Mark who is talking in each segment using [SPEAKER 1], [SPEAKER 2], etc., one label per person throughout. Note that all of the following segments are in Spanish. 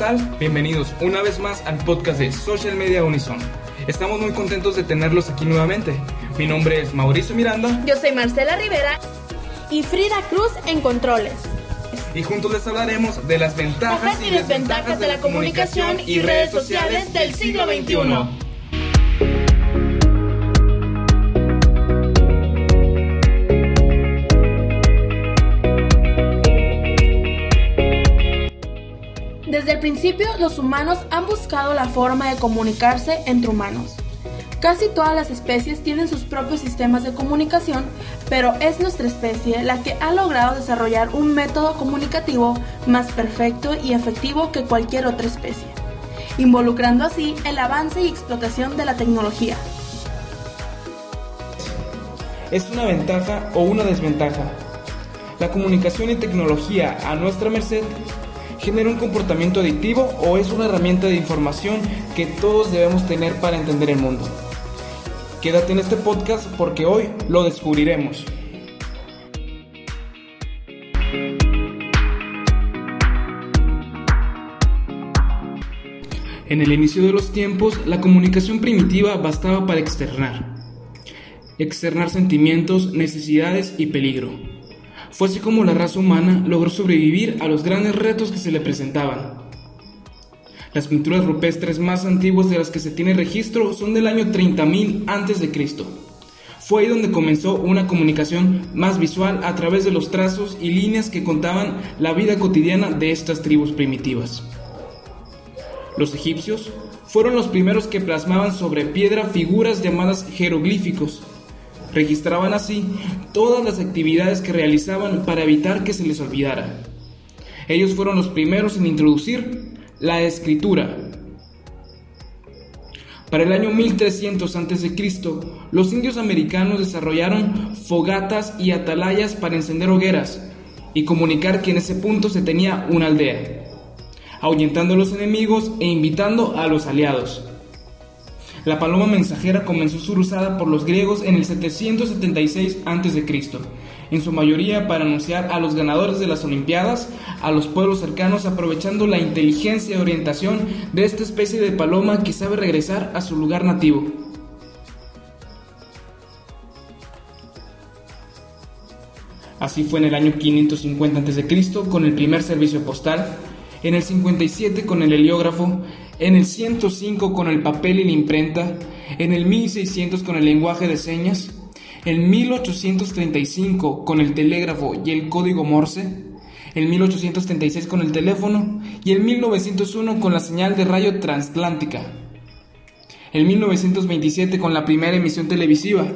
[SPEAKER 1] Hola, ¿qué tal? Bienvenidos una vez más al podcast de Social Media Unison. Estamos muy contentos de tenerlos aquí nuevamente. Mi nombre es Mauricio Miranda.
[SPEAKER 2] Yo soy Marcela Rivera.
[SPEAKER 3] Y Frida Cruz en Controles.
[SPEAKER 1] Y juntos les hablaremos de las ventajas
[SPEAKER 2] y desventajas de la comunicación y redes sociales del siglo XXI.
[SPEAKER 3] Desde el principio, los humanos han buscado la forma de comunicarse entre humanos. Casi todas las especies tienen sus propios sistemas de comunicación, pero es nuestra especie la que ha logrado desarrollar un método comunicativo más perfecto y efectivo que cualquier otra especie, involucrando así el avance y explotación de la tecnología.
[SPEAKER 1] ¿Es una ventaja o una desventaja? La comunicación y tecnología a nuestra merced genera un comportamiento adictivo o es una herramienta de información que todos debemos tener para entender el mundo. Quédate en este podcast porque hoy lo descubriremos. En el inicio de los tiempos, la comunicación primitiva bastaba para externar. Externar sentimientos, necesidades y peligro. Fue así como la raza humana logró sobrevivir a los grandes retos que se le presentaban. Las pinturas rupestres más antiguas de las que se tiene registro son del año 30.000 a.C. Fue ahí donde comenzó una comunicación más visual a través de los trazos y líneas que contaban la vida cotidiana de estas tribus primitivas. Los egipcios fueron los primeros que plasmaban sobre piedra figuras llamadas jeroglíficos, Registraban así todas las actividades que realizaban para evitar que se les olvidara. Ellos fueron los primeros en introducir la escritura. Para el año 1300 a.C., los indios americanos desarrollaron fogatas y atalayas para encender hogueras y comunicar que en ese punto se tenía una aldea, ahuyentando a los enemigos e invitando a los aliados. La paloma mensajera comenzó su usada por los griegos en el 776 a.C., en su mayoría para anunciar a los ganadores de las Olimpiadas a los pueblos cercanos aprovechando la inteligencia y orientación de esta especie de paloma que sabe regresar a su lugar nativo. Así fue en el año 550 a.C. con el primer servicio postal, en el 57 con el heliógrafo, en el 105 con el papel y la imprenta, en el 1600 con el lenguaje de señas, en 1835 con el telégrafo y el código Morse, en 1836 con el teléfono y en 1901 con la señal de radio transatlántica, en 1927 con la primera emisión televisiva,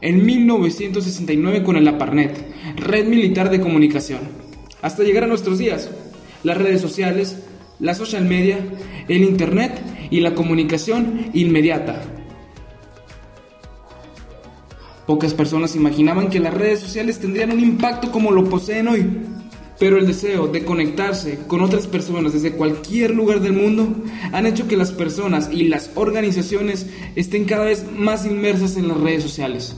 [SPEAKER 1] en 1969 con el APARNET, red militar de comunicación, hasta llegar a nuestros días, las redes sociales, la social media, el Internet y la comunicación inmediata. Pocas personas imaginaban que las redes sociales tendrían un impacto como lo poseen hoy, pero el deseo de conectarse con otras personas desde cualquier lugar del mundo han hecho que las personas y las organizaciones estén cada vez más inmersas en las redes sociales.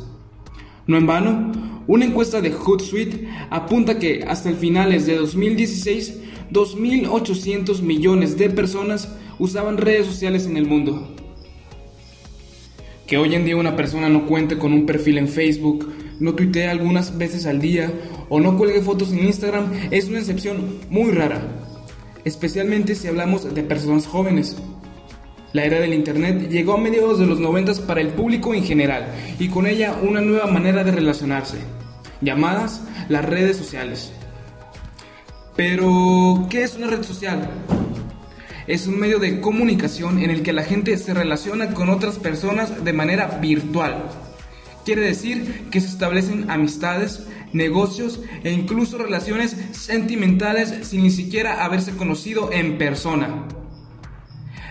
[SPEAKER 1] No en vano, una encuesta de Hootsuite apunta que hasta el finales de 2016 2.800 millones de personas usaban redes sociales en el mundo. Que hoy en día una persona no cuente con un perfil en Facebook, no tuitee algunas veces al día o no cuelgue fotos en Instagram es una excepción muy rara, especialmente si hablamos de personas jóvenes. La era del Internet llegó a mediados de los 90 para el público en general y con ella una nueva manera de relacionarse, llamadas las redes sociales. Pero, ¿qué es una red social? Es un medio de comunicación en el que la gente se relaciona con otras personas de manera virtual. Quiere decir que se establecen amistades, negocios e incluso relaciones sentimentales sin ni siquiera haberse conocido en persona.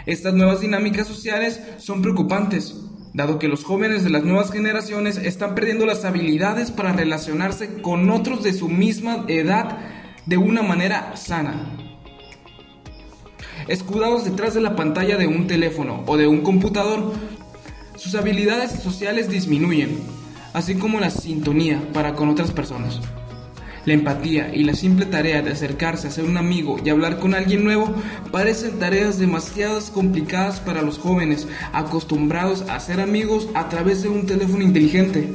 [SPEAKER 1] Estas nuevas dinámicas sociales son preocupantes, dado que los jóvenes de las nuevas generaciones están perdiendo las habilidades para relacionarse con otros de su misma edad de una manera sana. Escudados detrás de la pantalla de un teléfono o de un computador, sus habilidades sociales disminuyen, así como la sintonía para con otras personas. La empatía y la simple tarea de acercarse a ser un amigo y hablar con alguien nuevo parecen tareas demasiado complicadas para los jóvenes acostumbrados a ser amigos a través de un teléfono inteligente.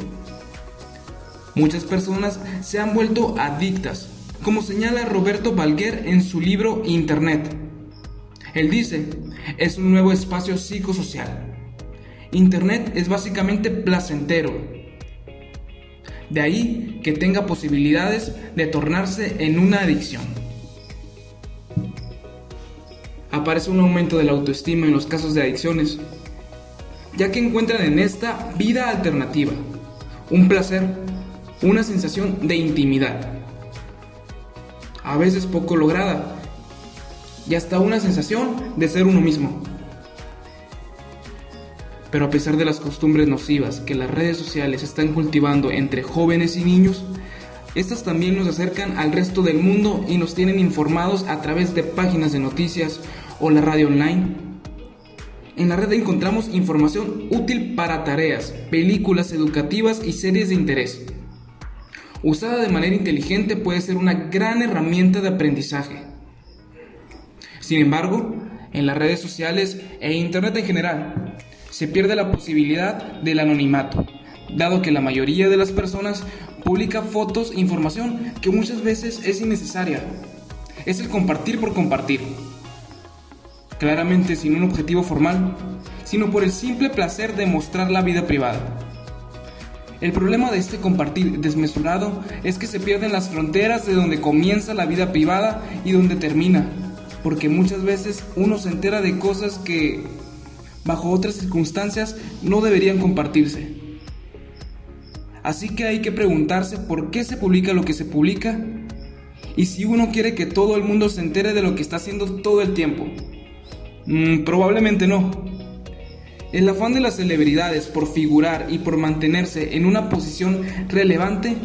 [SPEAKER 1] Muchas personas se han vuelto adictas, como señala Roberto Valguer en su libro Internet. Él dice, es un nuevo espacio psicosocial. Internet es básicamente placentero. De ahí que tenga posibilidades de tornarse en una adicción. Aparece un aumento de la autoestima en los casos de adicciones, ya que encuentran en esta vida alternativa, un placer, una sensación de intimidad, a veces poco lograda, y hasta una sensación de ser uno mismo. Pero a pesar de las costumbres nocivas que las redes sociales están cultivando entre jóvenes y niños, estas también nos acercan al resto del mundo y nos tienen informados a través de páginas de noticias o la radio online. En la red encontramos información útil para tareas, películas educativas y series de interés. Usada de manera inteligente puede ser una gran herramienta de aprendizaje. Sin embargo, en las redes sociales e Internet en general, se pierde la posibilidad del anonimato, dado que la mayoría de las personas publica fotos e información que muchas veces es innecesaria. Es el compartir por compartir. Claramente sin un objetivo formal, sino por el simple placer de mostrar la vida privada. El problema de este compartir desmesurado es que se pierden las fronteras de donde comienza la vida privada y donde termina porque muchas veces uno se entera de cosas que bajo otras circunstancias no deberían compartirse. Así que hay que preguntarse por qué se publica lo que se publica y si uno quiere que todo el mundo se entere de lo que está haciendo todo el tiempo. Mm, probablemente no. El afán de las celebridades por figurar y por mantenerse en una posición relevante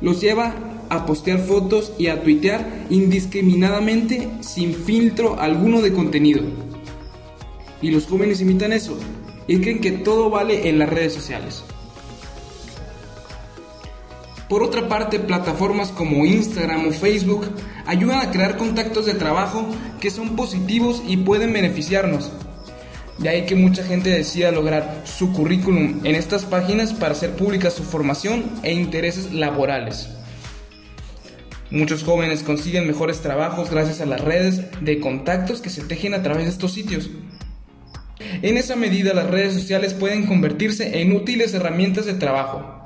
[SPEAKER 1] los lleva a postear fotos y a tuitear indiscriminadamente sin filtro alguno de contenido. Y los jóvenes imitan eso y creen que todo vale en las redes sociales. Por otra parte, plataformas como Instagram o Facebook ayudan a crear contactos de trabajo que son positivos y pueden beneficiarnos. De ahí que mucha gente decida lograr su currículum en estas páginas para hacer pública su formación e intereses laborales. Muchos jóvenes consiguen mejores trabajos gracias a las redes de contactos que se tejen a través de estos sitios. En esa medida las redes sociales pueden convertirse en útiles herramientas de trabajo.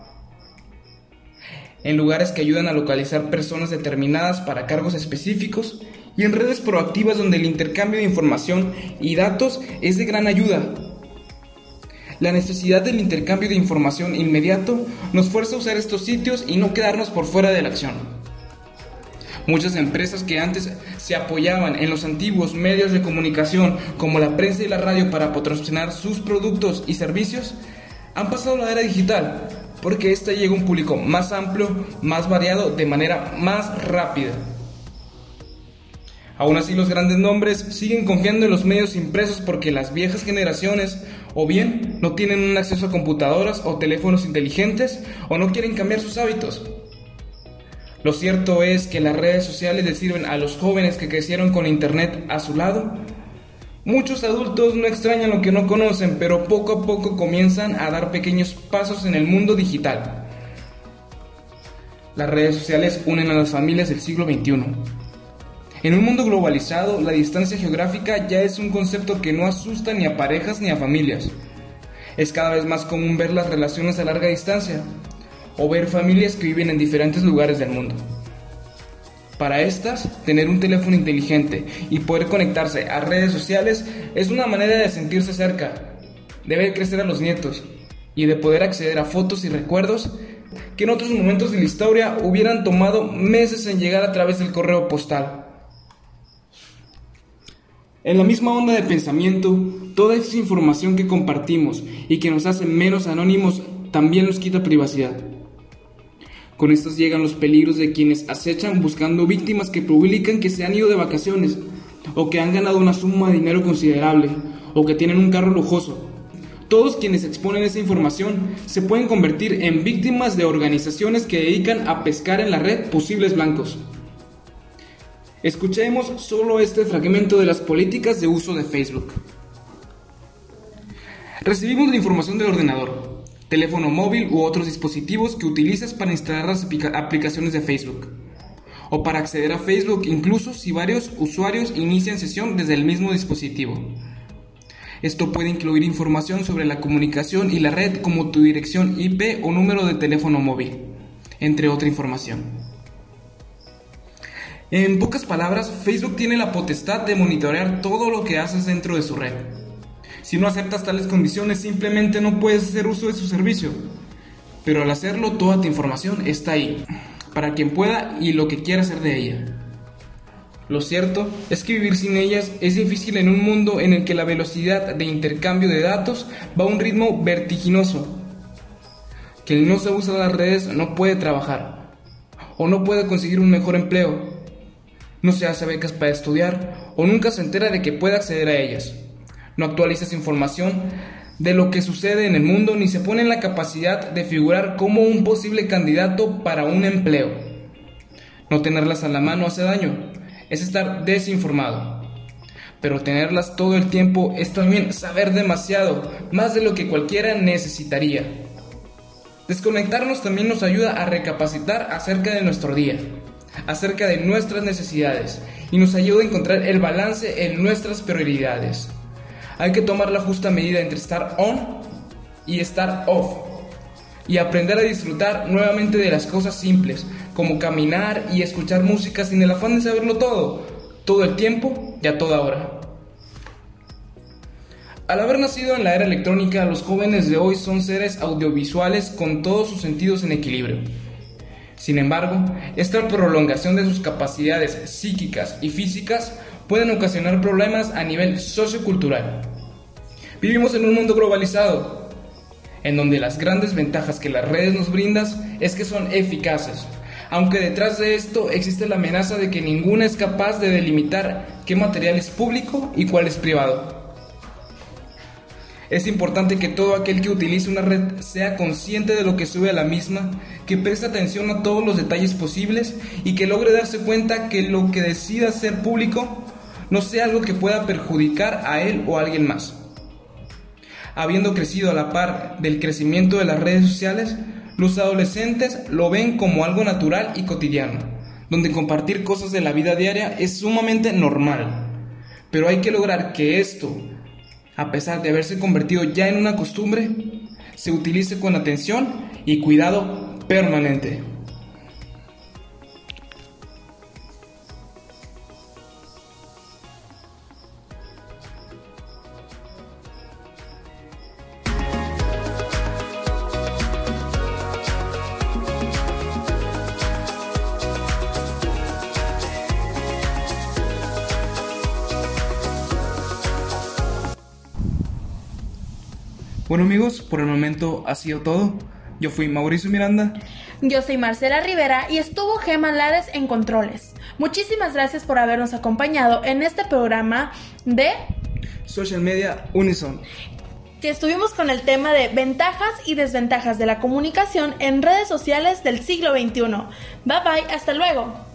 [SPEAKER 1] En lugares que ayudan a localizar personas determinadas para cargos específicos y en redes proactivas donde el intercambio de información y datos es de gran ayuda. La necesidad del intercambio de información inmediato nos fuerza a usar estos sitios y no quedarnos por fuera de la acción. Muchas empresas que antes se apoyaban en los antiguos medios de comunicación como la prensa y la radio para patrocinar sus productos y servicios han pasado a la era digital porque esta llega a un público más amplio, más variado, de manera más rápida. Aún así los grandes nombres siguen confiando en los medios impresos porque las viejas generaciones o bien no tienen acceso a computadoras o teléfonos inteligentes o no quieren cambiar sus hábitos. Lo cierto es que las redes sociales le sirven a los jóvenes que crecieron con Internet a su lado. Muchos adultos no extrañan lo que no conocen, pero poco a poco comienzan a dar pequeños pasos en el mundo digital. Las redes sociales unen a las familias del siglo XXI. En un mundo globalizado, la distancia geográfica ya es un concepto que no asusta ni a parejas ni a familias. Es cada vez más común ver las relaciones a larga distancia, o ver familias que viven en diferentes lugares del mundo. Para estas, tener un teléfono inteligente y poder conectarse a redes sociales es una manera de sentirse cerca, de ver crecer a los nietos y de poder acceder a fotos y recuerdos que en otros momentos de la historia hubieran tomado meses en llegar a través del correo postal. En la misma onda de pensamiento, toda esa información que compartimos y que nos hace menos anónimos también nos quita privacidad. Con estos llegan los peligros de quienes acechan buscando víctimas que publican que se han ido de vacaciones, o que han ganado una suma de dinero considerable, o que tienen un carro lujoso. Todos quienes exponen esa información se pueden convertir en víctimas de organizaciones que dedican a pescar en la red posibles blancos. Escuchemos solo este fragmento de las políticas de uso de Facebook. Recibimos la información del ordenador, teléfono móvil u otros dispositivos que utilizas para instalar las aplicaciones de Facebook o para acceder a Facebook incluso si varios usuarios inician sesión desde el mismo dispositivo. Esto puede incluir información sobre la comunicación y la red como tu dirección IP o número de teléfono móvil, entre otra información. En pocas palabras, Facebook tiene la potestad de monitorear todo lo que haces dentro de su red. Si no aceptas tales condiciones, simplemente no puedes hacer uso de su servicio. Pero al hacerlo, toda tu información está ahí, para quien pueda y lo que quiera hacer de ella. Lo cierto es que vivir sin ellas es difícil en un mundo en el que la velocidad de intercambio de datos va a un ritmo vertiginoso. Quien no se usa las redes no puede trabajar o no puede conseguir un mejor empleo. No se hace becas para estudiar o nunca se entera de que puede acceder a ellas. No actualiza su información de lo que sucede en el mundo ni se pone en la capacidad de figurar como un posible candidato para un empleo. No tenerlas a la mano hace daño, es estar desinformado. Pero tenerlas todo el tiempo es también saber demasiado, más de lo que cualquiera necesitaría. Desconectarnos también nos ayuda a recapacitar acerca de nuestro día, acerca de nuestras necesidades y nos ayuda a encontrar el balance en nuestras prioridades. Hay que tomar la justa medida entre estar on y estar off y aprender a disfrutar nuevamente de las cosas simples, como caminar y escuchar música sin el afán de saberlo todo, todo el tiempo y a toda hora. Al haber nacido en la era electrónica, los jóvenes de hoy son seres audiovisuales con todos sus sentidos en equilibrio. Sin embargo, esta prolongación de sus capacidades psíquicas y físicas pueden ocasionar problemas a nivel sociocultural. Vivimos en un mundo globalizado, en donde las grandes ventajas que las redes nos brindan es que son eficaces, aunque detrás de esto existe la amenaza de que ninguna es capaz de delimitar qué material es público y cuál es privado. Es importante que todo aquel que utilice una red sea consciente de lo que sube a la misma, que preste atención a todos los detalles posibles y que logre darse cuenta que lo que decida ser público no sea algo que pueda perjudicar a él o a alguien más. Habiendo crecido a la par del crecimiento de las redes sociales, los adolescentes lo ven como algo natural y cotidiano, donde compartir cosas de la vida diaria es sumamente normal. Pero hay que lograr que esto, a pesar de haberse convertido ya en una costumbre, se utilice con atención y cuidado permanente. Bueno amigos, por el momento ha sido todo. Yo fui Mauricio Miranda.
[SPEAKER 3] Yo soy Marcela Rivera y estuvo Gema Lares en Controles. Muchísimas gracias por habernos acompañado en este programa de
[SPEAKER 1] Social Media Unison.
[SPEAKER 3] Que estuvimos con el tema de ventajas y desventajas de la comunicación en redes sociales del siglo XXI. Bye bye, hasta luego.